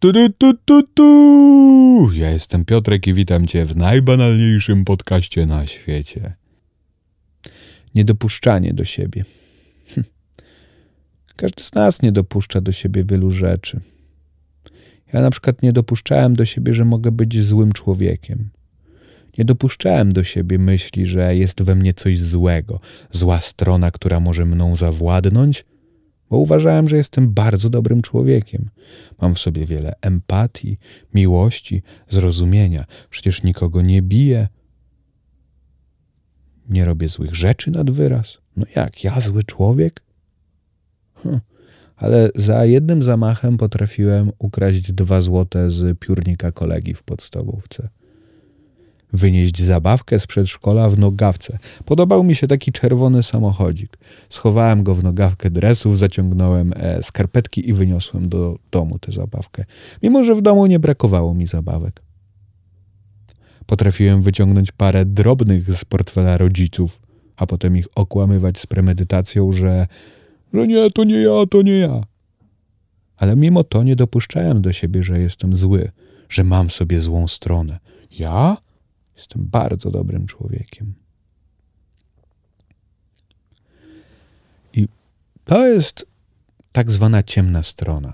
Tu, tu, tu, tu. Ja jestem Piotrek i witam Cię w najbanalniejszym podcaście na świecie. Niedopuszczanie do siebie. Hm. Każdy z nas nie dopuszcza do siebie wielu rzeczy. Ja na przykład nie dopuszczałem do siebie, że mogę być złym człowiekiem. Nie dopuszczałem do siebie myśli, że jest we mnie coś złego, zła strona, która może mną zawładnąć, bo uważałem, że jestem bardzo dobrym człowiekiem. Mam w sobie wiele empatii, miłości, zrozumienia. Przecież nikogo nie biję. Nie robię złych rzeczy nad wyraz. No jak, ja zły człowiek? Hm. Ale za jednym zamachem potrafiłem ukraść dwa złote z piórnika kolegi w podstawówce wynieść zabawkę z przedszkola w nogawce. Podobał mi się taki czerwony samochodzik. Schowałem go w nogawkę dresów, zaciągnąłem e, skarpetki i wyniosłem do domu tę zabawkę. Mimo, że w domu nie brakowało mi zabawek. Potrafiłem wyciągnąć parę drobnych z portfela rodziców, a potem ich okłamywać z premedytacją, że, że nie, to nie ja, to nie ja. Ale mimo to nie dopuszczałem do siebie, że jestem zły, że mam sobie złą stronę. Ja? Jestem bardzo dobrym człowiekiem. I to jest tak zwana ciemna strona.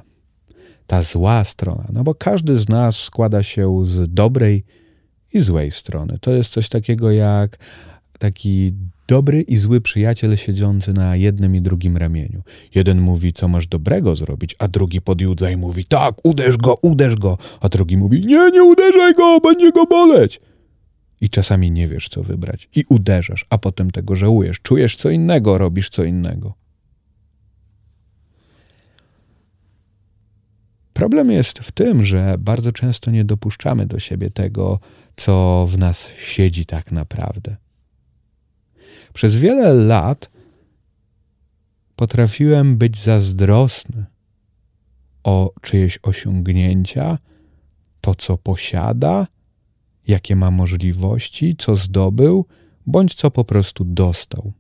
Ta zła strona, no bo każdy z nas składa się z dobrej i złej strony. To jest coś takiego jak taki dobry i zły przyjaciel siedzący na jednym i drugim ramieniu. Jeden mówi, co masz dobrego zrobić, a drugi podjudza i mówi, tak, uderz go, uderz go, a drugi mówi, nie, nie uderzaj go, będzie go boleć i czasami nie wiesz, co wybrać, i uderzasz, a potem tego żałujesz. Czujesz co innego, robisz co innego. Problem jest w tym, że bardzo często nie dopuszczamy do siebie tego, co w nas siedzi tak naprawdę. Przez wiele lat potrafiłem być zazdrosny o czyjeś osiągnięcia, to co posiada, jakie ma możliwości, co zdobył, bądź co po prostu dostał.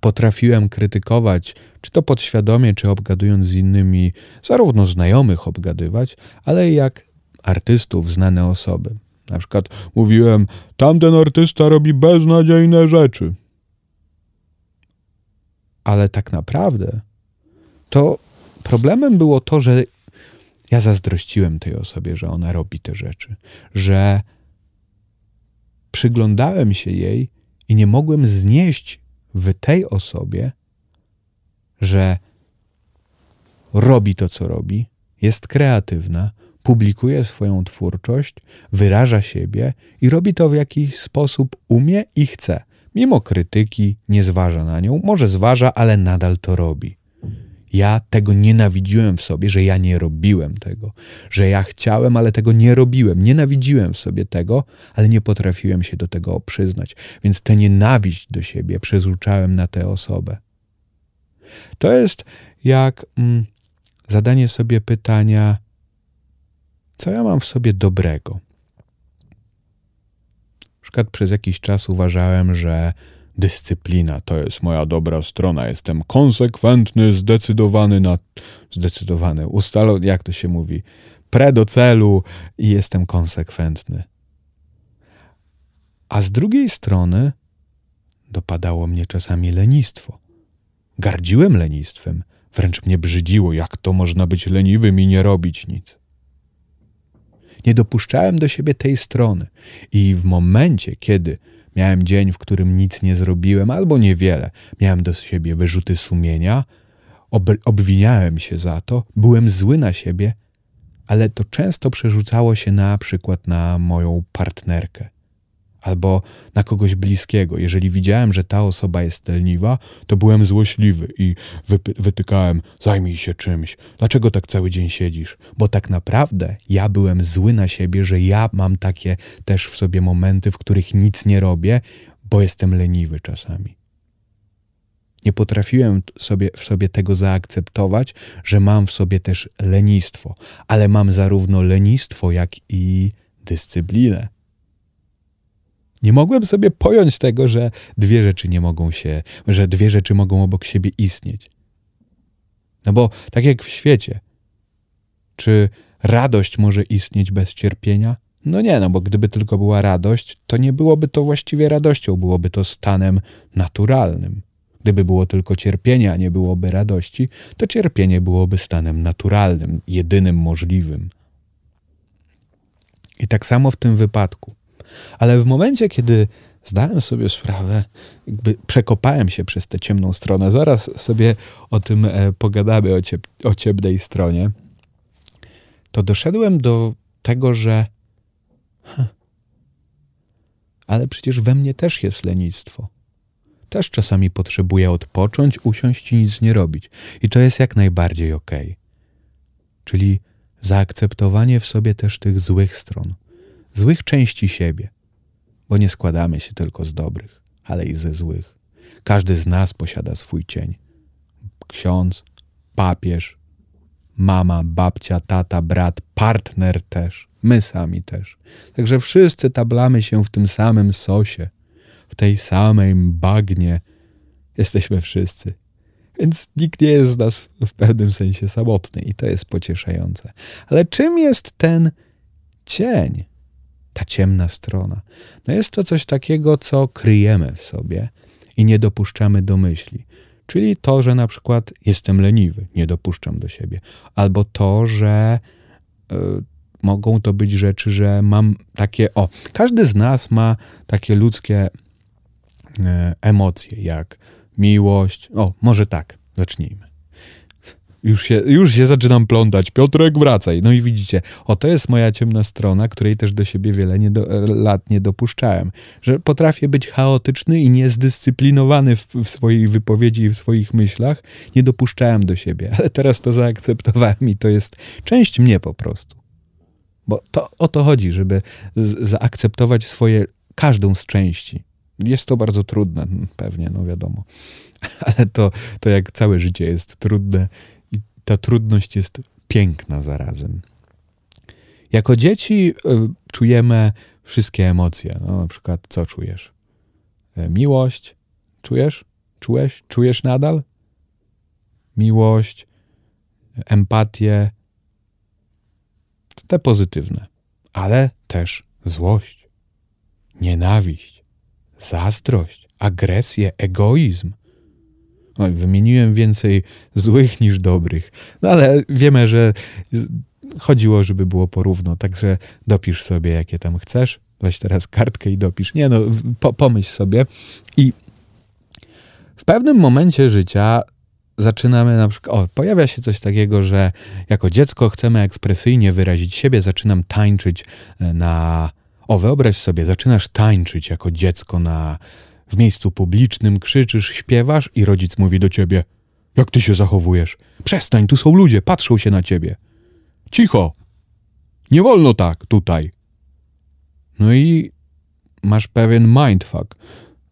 Potrafiłem krytykować, czy to podświadomie, czy obgadując z innymi, zarówno znajomych obgadywać, ale jak artystów, znane osoby. Na przykład mówiłem, tamten artysta robi beznadziejne rzeczy. Ale tak naprawdę to problemem było to, że ja zazdrościłem tej osobie, że ona robi te rzeczy, że przyglądałem się jej i nie mogłem znieść w tej osobie, że robi to, co robi, jest kreatywna, publikuje swoją twórczość, wyraża siebie i robi to w jakiś sposób umie i chce. Mimo krytyki nie zważa na nią, może zważa, ale nadal to robi. Ja tego nienawidziłem w sobie, że ja nie robiłem tego, że ja chciałem, ale tego nie robiłem. Nienawidziłem w sobie tego, ale nie potrafiłem się do tego przyznać. Więc tę nienawiść do siebie przerzucałem na tę osobę. To jest jak mm, zadanie sobie pytania, co ja mam w sobie dobrego. Na przykład przez jakiś czas uważałem, że dyscyplina to jest moja dobra strona. Jestem konsekwentny, zdecydowany na. Zdecydowany, ustalony, jak to się mówi, pre do celu i jestem konsekwentny. A z drugiej strony dopadało mnie czasami lenistwo. Gardziłem lenistwem, wręcz mnie brzydziło, jak to można być leniwym i nie robić nic. Nie dopuszczałem do siebie tej strony, i w momencie, kiedy Miałem dzień, w którym nic nie zrobiłem albo niewiele. Miałem do siebie wyrzuty sumienia, ob obwiniałem się za to, byłem zły na siebie, ale to często przerzucało się na przykład na moją partnerkę albo na kogoś bliskiego. Jeżeli widziałem, że ta osoba jest leniwa, to byłem złośliwy i wytykałem: zajmij się czymś. Dlaczego tak cały dzień siedzisz? Bo tak naprawdę ja byłem zły na siebie, że ja mam takie też w sobie momenty, w których nic nie robię, bo jestem leniwy czasami. Nie potrafiłem sobie, w sobie tego zaakceptować, że mam w sobie też lenistwo, ale mam zarówno lenistwo, jak i dyscyplinę. Nie mogłem sobie pojąć tego, że dwie rzeczy nie mogą się, że dwie rzeczy mogą obok siebie istnieć. No bo tak jak w świecie, Czy radość może istnieć bez cierpienia? No nie, no bo gdyby tylko była radość, to nie byłoby to właściwie radością, byłoby to stanem naturalnym. Gdyby było tylko cierpienie, a nie byłoby radości, to cierpienie byłoby stanem naturalnym, jedynym możliwym. I tak samo w tym wypadku. Ale w momencie, kiedy zdałem sobie sprawę, jakby przekopałem się przez tę ciemną stronę, zaraz sobie o tym e, pogadamy, o, ciep o ciemnej stronie, to doszedłem do tego, że ale przecież we mnie też jest lenistwo. Też czasami potrzebuję odpocząć, usiąść i nic nie robić. I to jest jak najbardziej okej. Okay. Czyli zaakceptowanie w sobie też tych złych stron, złych części siebie, bo nie składamy się tylko z dobrych, ale i ze złych. Każdy z nas posiada swój cień. Ksiądz, papież, mama, babcia, tata, brat, partner też, my sami też. Także wszyscy tablamy się w tym samym sosie, w tej samej bagnie. Jesteśmy wszyscy. Więc nikt nie jest z nas w pewnym sensie samotny i to jest pocieszające. Ale czym jest ten cień? Ta ciemna strona. No jest to coś takiego, co kryjemy w sobie i nie dopuszczamy do myśli. Czyli to, że na przykład jestem leniwy, nie dopuszczam do siebie, albo to, że y, mogą to być rzeczy, że mam takie. O, każdy z nas ma takie ludzkie y, emocje, jak miłość. O, może tak, zacznijmy. Już się, już się zaczynam plątać. Piotrek, wracaj. No i widzicie, o to jest moja ciemna strona, której też do siebie wiele nie do, lat nie dopuszczałem. Że potrafię być chaotyczny i niezdyscyplinowany w, w swojej wypowiedzi i w swoich myślach. Nie dopuszczałem do siebie, ale teraz to zaakceptowałem i to jest część mnie po prostu. Bo to o to chodzi, żeby z, zaakceptować swoje, każdą z części. Jest to bardzo trudne, pewnie, no wiadomo. Ale to, to jak całe życie jest trudne ta trudność jest piękna zarazem. Jako dzieci e, czujemy wszystkie emocje. No, na przykład, co czujesz? E, miłość. Czujesz? Czułeś? Czujesz nadal? Miłość, empatię. Te pozytywne, ale też złość, nienawiść, zazdrość, agresję, egoizm, Oj, wymieniłem więcej złych niż dobrych. No ale wiemy, że chodziło, żeby było porówno, także dopisz sobie, jakie tam chcesz. Weź teraz kartkę i dopisz. Nie no, po, pomyśl sobie. I w pewnym momencie życia zaczynamy na przykład, o, pojawia się coś takiego, że jako dziecko chcemy ekspresyjnie wyrazić siebie, zaczynam tańczyć e, na, o, wyobraź sobie, zaczynasz tańczyć jako dziecko na w miejscu publicznym krzyczysz, śpiewasz i rodzic mówi do ciebie: Jak ty się zachowujesz? Przestań, tu są ludzie, patrzą się na ciebie. Cicho! Nie wolno tak tutaj. No i masz pewien mindfuck.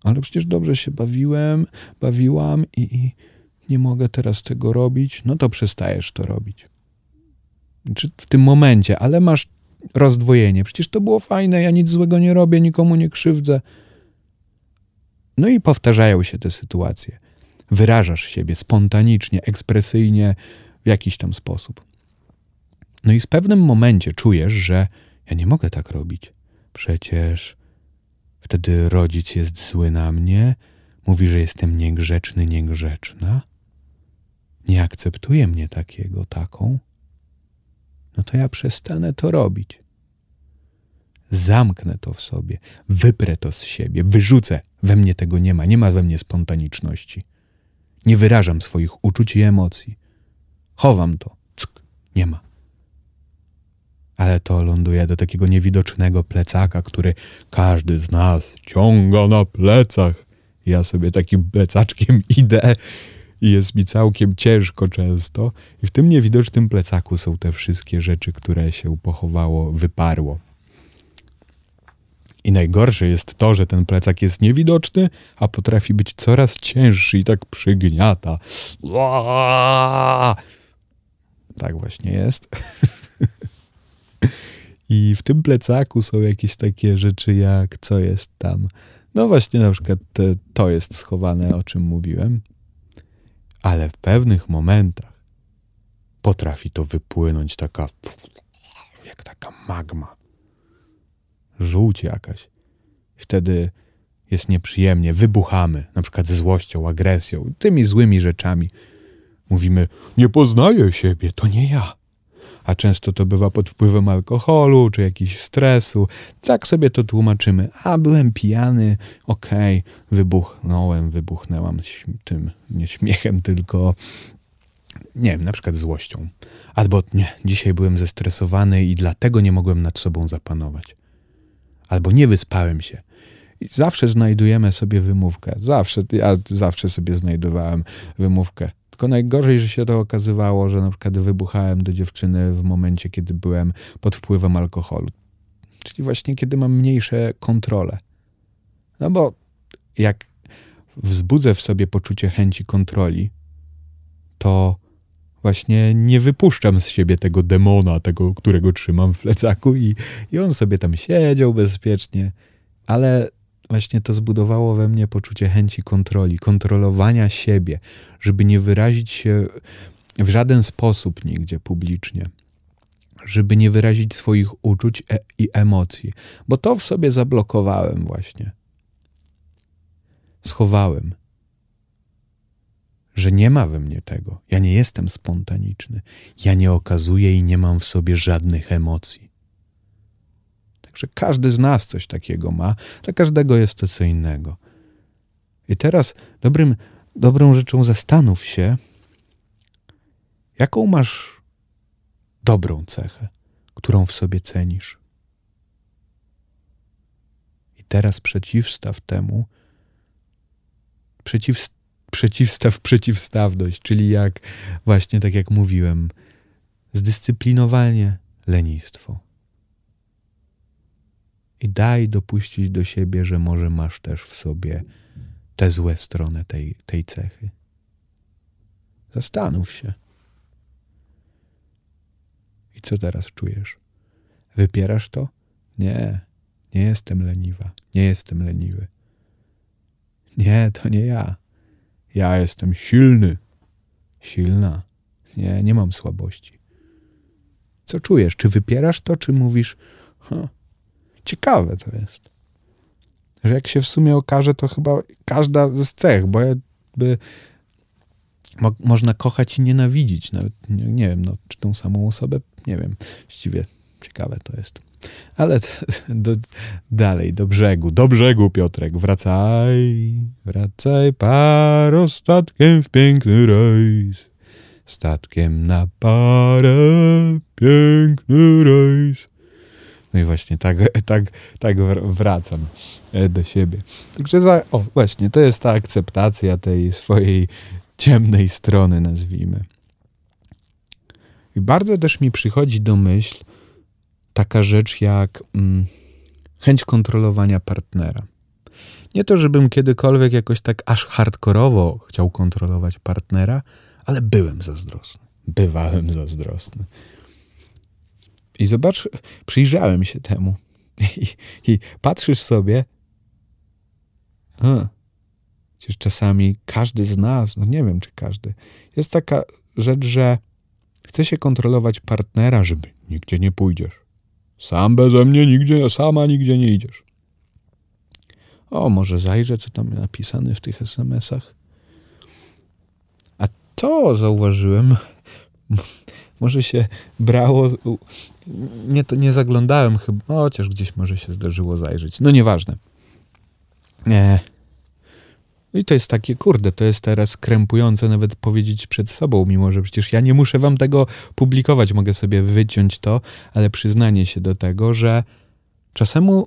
Ale przecież dobrze się bawiłem, bawiłam i, i nie mogę teraz tego robić. No to przestajesz to robić. Czy w tym momencie, ale masz rozdwojenie. Przecież to było fajne, ja nic złego nie robię, nikomu nie krzywdzę. No i powtarzają się te sytuacje. Wyrażasz siebie spontanicznie, ekspresyjnie, w jakiś tam sposób. No i w pewnym momencie czujesz, że ja nie mogę tak robić. Przecież wtedy rodzic jest zły na mnie, mówi, że jestem niegrzeczny, niegrzeczna, nie akceptuje mnie takiego, taką. No to ja przestanę to robić zamknę to w sobie, wyprę to z siebie, wyrzucę. We mnie tego nie ma, nie ma we mnie spontaniczności. Nie wyrażam swoich uczuć i emocji. Chowam to. Ck, nie ma. Ale to ląduje do takiego niewidocznego plecaka, który każdy z nas ciąga na plecach. Ja sobie takim plecaczkiem idę i jest mi całkiem ciężko często. I w tym niewidocznym plecaku są te wszystkie rzeczy, które się pochowało, wyparło. I najgorsze jest to, że ten plecak jest niewidoczny, a potrafi być coraz cięższy i tak przygniata. Tak właśnie jest. I w tym plecaku są jakieś takie rzeczy jak co jest tam. No właśnie na przykład to jest schowane, o czym mówiłem. Ale w pewnych momentach potrafi to wypłynąć taka jak taka magma. Żółć jakaś. Wtedy jest nieprzyjemnie, wybuchamy, na przykład złością, agresją, tymi złymi rzeczami. Mówimy, nie poznaję siebie, to nie ja. A często to bywa pod wpływem alkoholu czy jakiegoś stresu. Tak sobie to tłumaczymy. A byłem pijany, okej, okay, wybuchnąłem, wybuchnęłam tym, nie śmiechem, tylko nie wiem, na przykład złością. Albo nie, dzisiaj byłem zestresowany i dlatego nie mogłem nad sobą zapanować. Albo nie wyspałem się. I zawsze znajdujemy sobie wymówkę. Zawsze, ja zawsze sobie znajdowałem wymówkę. Tylko najgorzej, że się to okazywało, że na przykład wybuchałem do dziewczyny w momencie, kiedy byłem pod wpływem alkoholu. Czyli właśnie kiedy mam mniejsze kontrole. No bo jak wzbudzę w sobie poczucie chęci kontroli, właśnie nie wypuszczam z siebie tego demona, tego, którego trzymam w plecaku i, i on sobie tam siedział bezpiecznie, ale właśnie to zbudowało we mnie poczucie chęci kontroli, kontrolowania siebie, żeby nie wyrazić się w żaden sposób nigdzie publicznie, żeby nie wyrazić swoich uczuć e i emocji, bo to w sobie zablokowałem właśnie. Schowałem że nie ma we mnie tego. Ja nie jestem spontaniczny. Ja nie okazuję i nie mam w sobie żadnych emocji. Także każdy z nas coś takiego ma, dla każdego jest to co innego. I teraz dobrym, dobrą rzeczą zastanów się, jaką masz dobrą cechę, którą w sobie cenisz. I teraz przeciwstaw temu, przeciwstaw przeciwstaw przeciwstawność, czyli jak właśnie tak jak mówiłem, zdyscyplinowanie lenistwo. I daj dopuścić do siebie, że może masz też w sobie tę złe stronę tej, tej cechy. Zastanów się. I co teraz czujesz? Wypierasz to? Nie, nie jestem leniwa, nie jestem leniwy. Nie, to nie ja. Ja jestem silny. Silna. Nie, nie mam słabości. Co czujesz? Czy wypierasz to, czy mówisz, ha, ciekawe to jest. Że jak się w sumie okaże, to chyba każda z cech, bo jakby mo można kochać i nienawidzić. Nawet nie, nie wiem, no, czy tą samą osobę, nie wiem. Właściwie ciekawe to jest. Ale do, dalej, do brzegu, do brzegu, Piotrek, wracaj, wracaj paro statkiem w piękny rejs. Statkiem na parę, piękny rejs. No i właśnie tak, tak, tak wracam e, do siebie. Także za, o, właśnie, to jest ta akceptacja tej swojej ciemnej strony, nazwijmy. I bardzo też mi przychodzi do myśl, taka rzecz jak mm, chęć kontrolowania partnera. Nie to, żebym kiedykolwiek jakoś tak aż hardkorowo chciał kontrolować partnera, ale byłem zazdrosny. Bywałem zazdrosny. I zobacz, przyjrzałem się temu. I, i patrzysz sobie, a, przecież czasami każdy z nas, no nie wiem czy każdy, jest taka rzecz, że chce się kontrolować partnera, żeby nigdzie nie pójdziesz. Sam beze mnie nigdzie, sama nigdzie nie idziesz. O, może zajrzę, co tam napisane w tych SMS-ach. A to zauważyłem, może się brało. Nie, to nie zaglądałem chyba, no, chociaż gdzieś może się zdarzyło zajrzeć. No nieważne. Nie. I to jest takie, kurde, to jest teraz krępujące nawet powiedzieć przed sobą, mimo że przecież ja nie muszę wam tego publikować, mogę sobie wyciąć to, ale przyznanie się do tego, że czasemu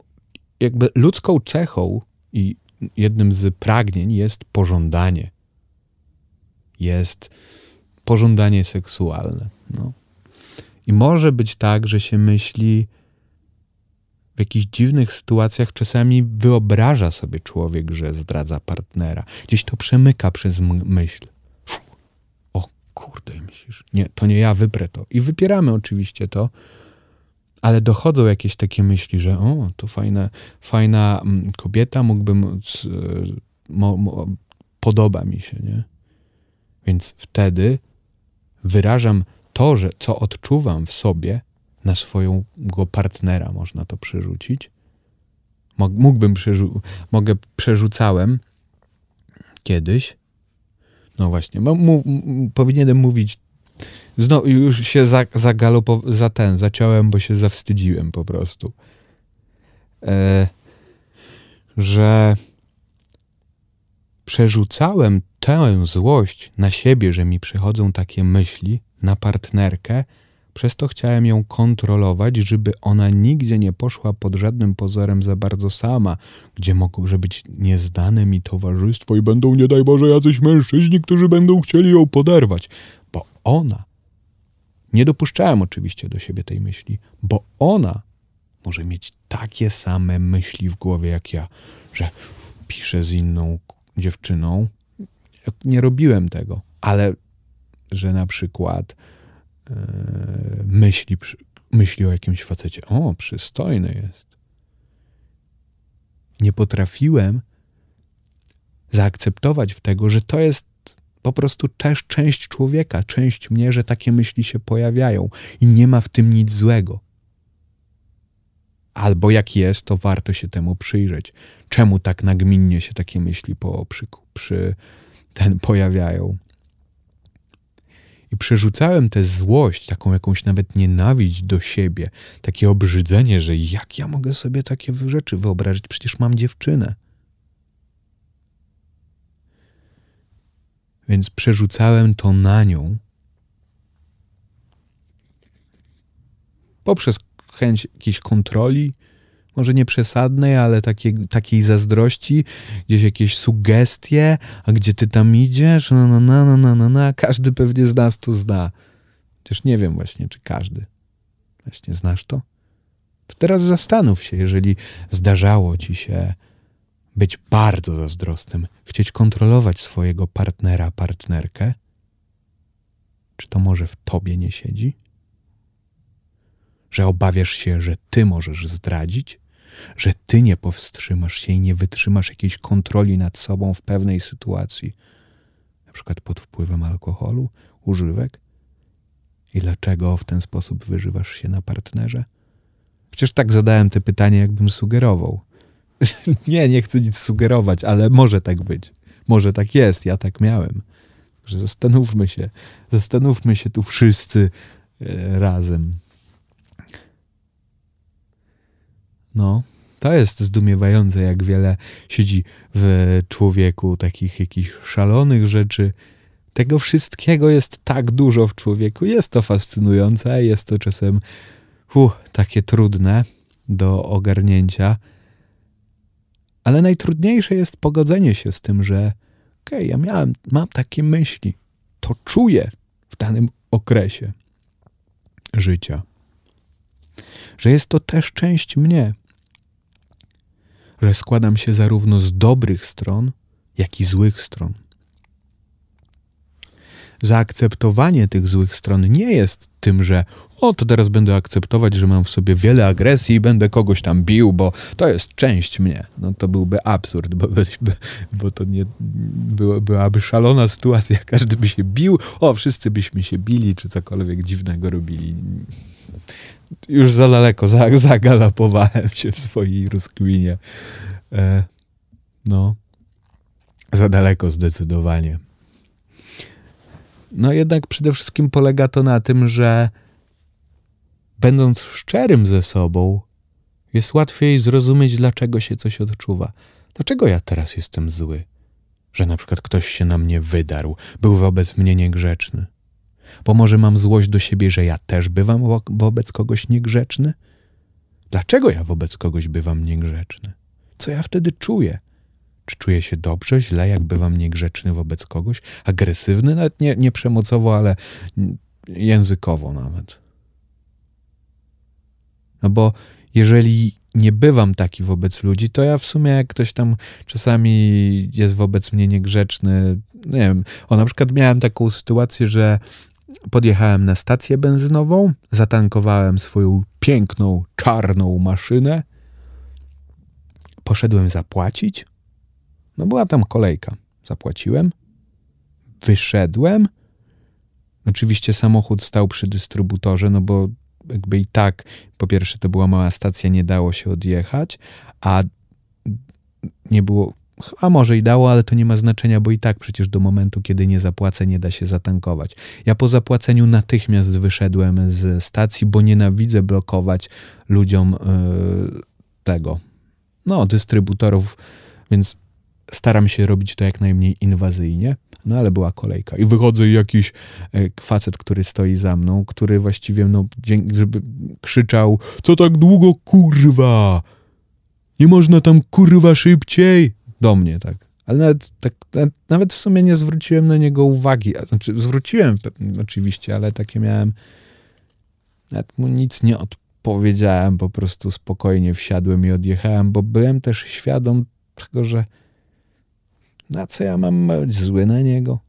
jakby ludzką cechą i jednym z pragnień jest pożądanie. Jest pożądanie seksualne. No. I może być tak, że się myśli, jakichś dziwnych sytuacjach czasami wyobraża sobie człowiek, że zdradza partnera. Gdzieś to przemyka przez myśl. O kurde, myślisz, nie, to nie ja wyprę to. I wypieramy oczywiście to, ale dochodzą jakieś takie myśli, że o, to fajna, fajna mm, kobieta, mógłbym, mo, mo, podoba mi się, nie? Więc wtedy wyrażam to, że co odczuwam w sobie, na swojego partnera można to przerzucić. Mógłbym przerzu- mogę przerzucałem kiedyś. No właśnie, powinienem mówić. Znowu już się za, za ten, zaciąłem, bo się zawstydziłem po prostu. E, że przerzucałem tę złość na siebie, że mi przychodzą takie myśli, na partnerkę, przez to chciałem ją kontrolować, żeby ona nigdzie nie poszła pod żadnym pozorem za bardzo sama, gdzie może być niezdane mi towarzystwo i będą, nie daj Boże, jacyś mężczyźni, którzy będą chcieli ją poderwać. Bo ona, nie dopuszczałem oczywiście do siebie tej myśli, bo ona może mieć takie same myśli w głowie jak ja, że piszę z inną dziewczyną. Nie robiłem tego, ale że na przykład myśli, myśli o jakimś facecie. O, przystojny jest. Nie potrafiłem zaakceptować w tego, że to jest po prostu też część człowieka, część mnie, że takie myśli się pojawiają i nie ma w tym nic złego. Albo jak jest, to warto się temu przyjrzeć. Czemu tak nagminnie się takie myśli po, przy, przy ten pojawiają? I przerzucałem tę złość, taką jakąś nawet nienawiść do siebie, takie obrzydzenie, że jak ja mogę sobie takie rzeczy wyobrazić, przecież mam dziewczynę. Więc przerzucałem to na nią. Poprzez chęć jakiejś kontroli, może nie przesadnej, ale takiej, takiej zazdrości, gdzieś jakieś sugestie, a gdzie ty tam idziesz, no, no, no, no, no, no. każdy pewnie z nas to zna. Chociaż nie wiem właśnie, czy każdy. Właśnie znasz to? To teraz zastanów się, jeżeli zdarzało ci się być bardzo zazdrosnym, chcieć kontrolować swojego partnera, partnerkę, czy to może w tobie nie siedzi? Że obawiasz się, że ty możesz zdradzić? że ty nie powstrzymasz się i nie wytrzymasz jakiejś kontroli nad sobą w pewnej sytuacji, na przykład pod wpływem alkoholu, używek? I dlaczego w ten sposób wyżywasz się na partnerze? Przecież tak zadałem te pytanie, jakbym sugerował. nie, nie chcę nic sugerować, ale może tak być. Może tak jest, ja tak miałem. Że zastanówmy się, zastanówmy się tu wszyscy e, razem. No, to jest zdumiewające, jak wiele siedzi w człowieku takich jakichś szalonych rzeczy. Tego wszystkiego jest tak dużo w człowieku. Jest to fascynujące, jest to czasem uh, takie trudne do ogarnięcia. Ale najtrudniejsze jest pogodzenie się z tym, że okej, okay, ja miałem, mam takie myśli, to czuję w danym okresie życia. Że jest to też część mnie, że składam się zarówno z dobrych stron, jak i złych stron. Zaakceptowanie tych złych stron nie jest tym, że o, to teraz będę akceptować, że mam w sobie wiele agresji i będę kogoś tam bił, bo to jest część mnie. No to byłby absurd, bo, bo to nie było, byłaby szalona sytuacja. Każdy by się bił, o, wszyscy byśmy się bili, czy cokolwiek dziwnego robili już za daleko, za, zagalopowałem się w swojej rozkminie. E, no, za daleko zdecydowanie. No jednak przede wszystkim polega to na tym, że będąc szczerym ze sobą, jest łatwiej zrozumieć, dlaczego się coś odczuwa. Dlaczego ja teraz jestem zły? Że na przykład ktoś się na mnie wydarł, był wobec mnie niegrzeczny. Bo może mam złość do siebie, że ja też bywam wo wobec kogoś niegrzeczny? Dlaczego ja wobec kogoś bywam niegrzeczny? Co ja wtedy czuję? Czy czuję się dobrze, źle, jak bywam niegrzeczny wobec kogoś? Agresywny, nawet nie, nie przemocowo, ale językowo nawet. No bo jeżeli nie bywam taki wobec ludzi, to ja w sumie jak ktoś tam czasami jest wobec mnie niegrzeczny, nie wiem, o na przykład miałem taką sytuację, że Podjechałem na stację benzynową, zatankowałem swoją piękną, czarną maszynę. Poszedłem zapłacić. No była tam kolejka. Zapłaciłem. Wyszedłem. Oczywiście samochód stał przy dystrybutorze, no bo jakby i tak, po pierwsze, to była mała stacja, nie dało się odjechać, a nie było, a może i dało, ale to nie ma znaczenia, bo i tak przecież do momentu, kiedy nie zapłacę, nie da się zatankować. Ja po zapłaceniu natychmiast wyszedłem z stacji, bo nienawidzę blokować ludziom yy, tego, no, dystrybutorów, więc staram się robić to jak najmniej inwazyjnie. No ale była kolejka. I wychodzę i jakiś e, facet, który stoi za mną, który właściwie, no, żeby krzyczał, co tak długo, kurwa? Nie można tam, kurwa, szybciej? Do mnie, tak. Ale nawet, tak, nawet w sumie nie zwróciłem na niego uwagi. Znaczy, zwróciłem oczywiście, ale takie miałem. Nawet mu nic nie odpowiedziałem, po prostu spokojnie wsiadłem i odjechałem, bo byłem też świadom tego, że na co ja mam być zły na niego?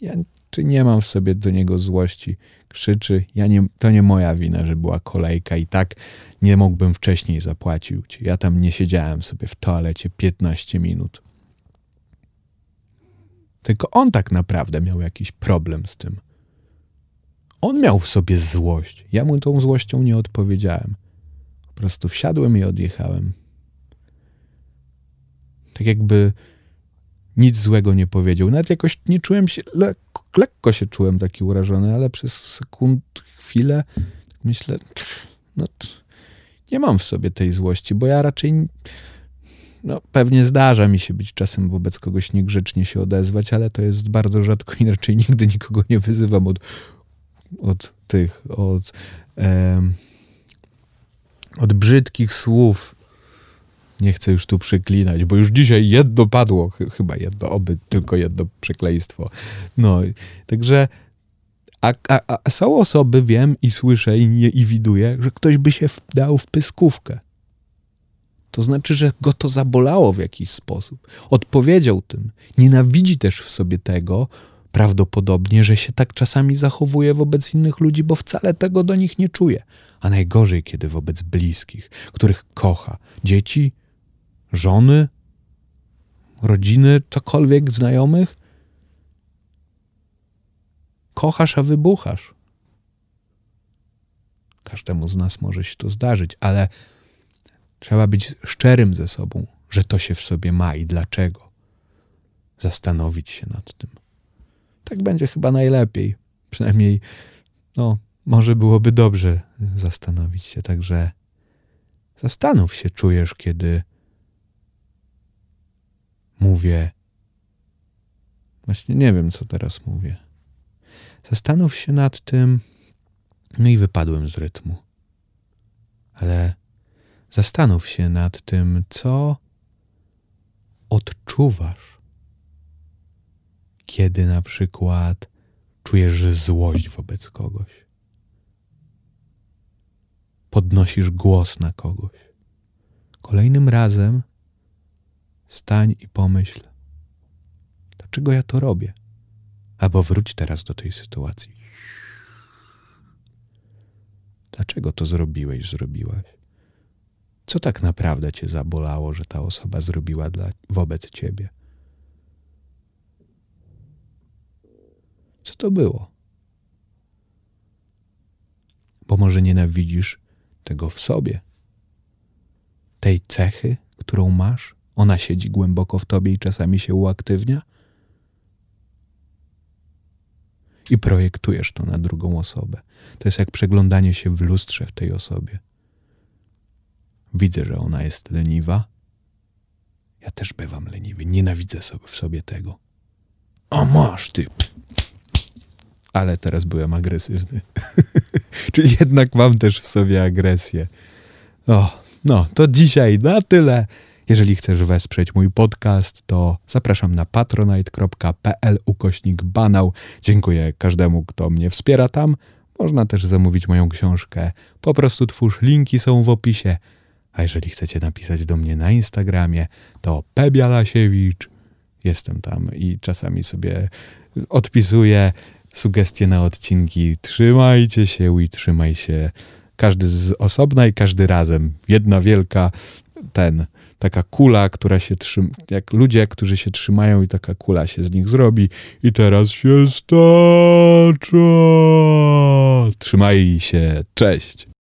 Ja czy nie mam w sobie do niego złości? Krzyczy, ja nie, to nie moja wina, że była kolejka i tak nie mógłbym wcześniej zapłacić. Ja tam nie siedziałem sobie w toalecie 15 minut. Tylko on tak naprawdę miał jakiś problem z tym. On miał w sobie złość. Ja mu tą złością nie odpowiedziałem. Po prostu wsiadłem i odjechałem. Tak jakby nic złego nie powiedział. Nawet jakoś nie czułem się, lekko, lekko się czułem taki urażony, ale przez sekund, chwilę tak myślę, pff, no nie mam w sobie tej złości, bo ja raczej, no pewnie zdarza mi się być czasem wobec kogoś niegrzecznie się odezwać, ale to jest bardzo rzadko i raczej nigdy nikogo nie wyzywam od, od tych, od, od brzydkich słów, nie chcę już tu przeklinać, bo już dzisiaj jedno padło, chyba jedno, oby tylko jedno przekleństwo. No, także a, a, a są osoby, wiem i słyszę i, nie, i widuję, że ktoś by się dał w pyskówkę. To znaczy, że go to zabolało w jakiś sposób. Odpowiedział tym. Nienawidzi też w sobie tego, prawdopodobnie, że się tak czasami zachowuje wobec innych ludzi, bo wcale tego do nich nie czuje. A najgorzej, kiedy wobec bliskich, których kocha. Dzieci, żony, rodziny, cokolwiek, znajomych. Kochasz, a wybuchasz. Każdemu z nas może się to zdarzyć, ale trzeba być szczerym ze sobą, że to się w sobie ma i dlaczego. Zastanowić się nad tym. Tak będzie chyba najlepiej. Przynajmniej, no, może byłoby dobrze zastanowić się. Także zastanów się, czujesz, kiedy mówię. Właśnie nie wiem, co teraz mówię. Zastanów się nad tym. No i wypadłem z rytmu. Ale zastanów się nad tym, co odczuwasz, kiedy na przykład czujesz złość wobec kogoś. Podnosisz głos na kogoś. Kolejnym razem Stań i pomyśl, dlaczego ja to robię? Albo wróć teraz do tej sytuacji. Dlaczego to zrobiłeś, zrobiłaś? Co tak naprawdę cię zabolało, że ta osoba zrobiła dla, wobec ciebie? Co to było? Bo może nienawidzisz tego w sobie, tej cechy, którą masz, ona siedzi głęboko w tobie i czasami się uaktywnia? I projektujesz to na drugą osobę. To jest jak przeglądanie się w lustrze w tej osobie. Widzę, że ona jest leniwa. Ja też bywam leniwy. Nienawidzę sobie w sobie tego. O, masz ty. Ale teraz byłem agresywny. Czyli jednak mam też w sobie agresję. O, no, to dzisiaj na tyle. Jeżeli chcesz wesprzeć mój podcast, to zapraszam na patronite.pl ukośnik banał. Dziękuję każdemu, kto mnie wspiera tam. Można też zamówić moją książkę. Po prostu twórz, linki są w opisie. A jeżeli chcecie napisać do mnie na Instagramie, to pebialasiewicz. Jestem tam i czasami sobie odpisuję sugestie na odcinki. Trzymajcie się i trzymaj się. Każdy z osobna i każdy razem. Jedna wielka ten, taka kula, która się trzyma, jak ludzie, którzy się trzymają i taka kula się z nich zrobi i teraz się stacza. Trzymaj się, cześć.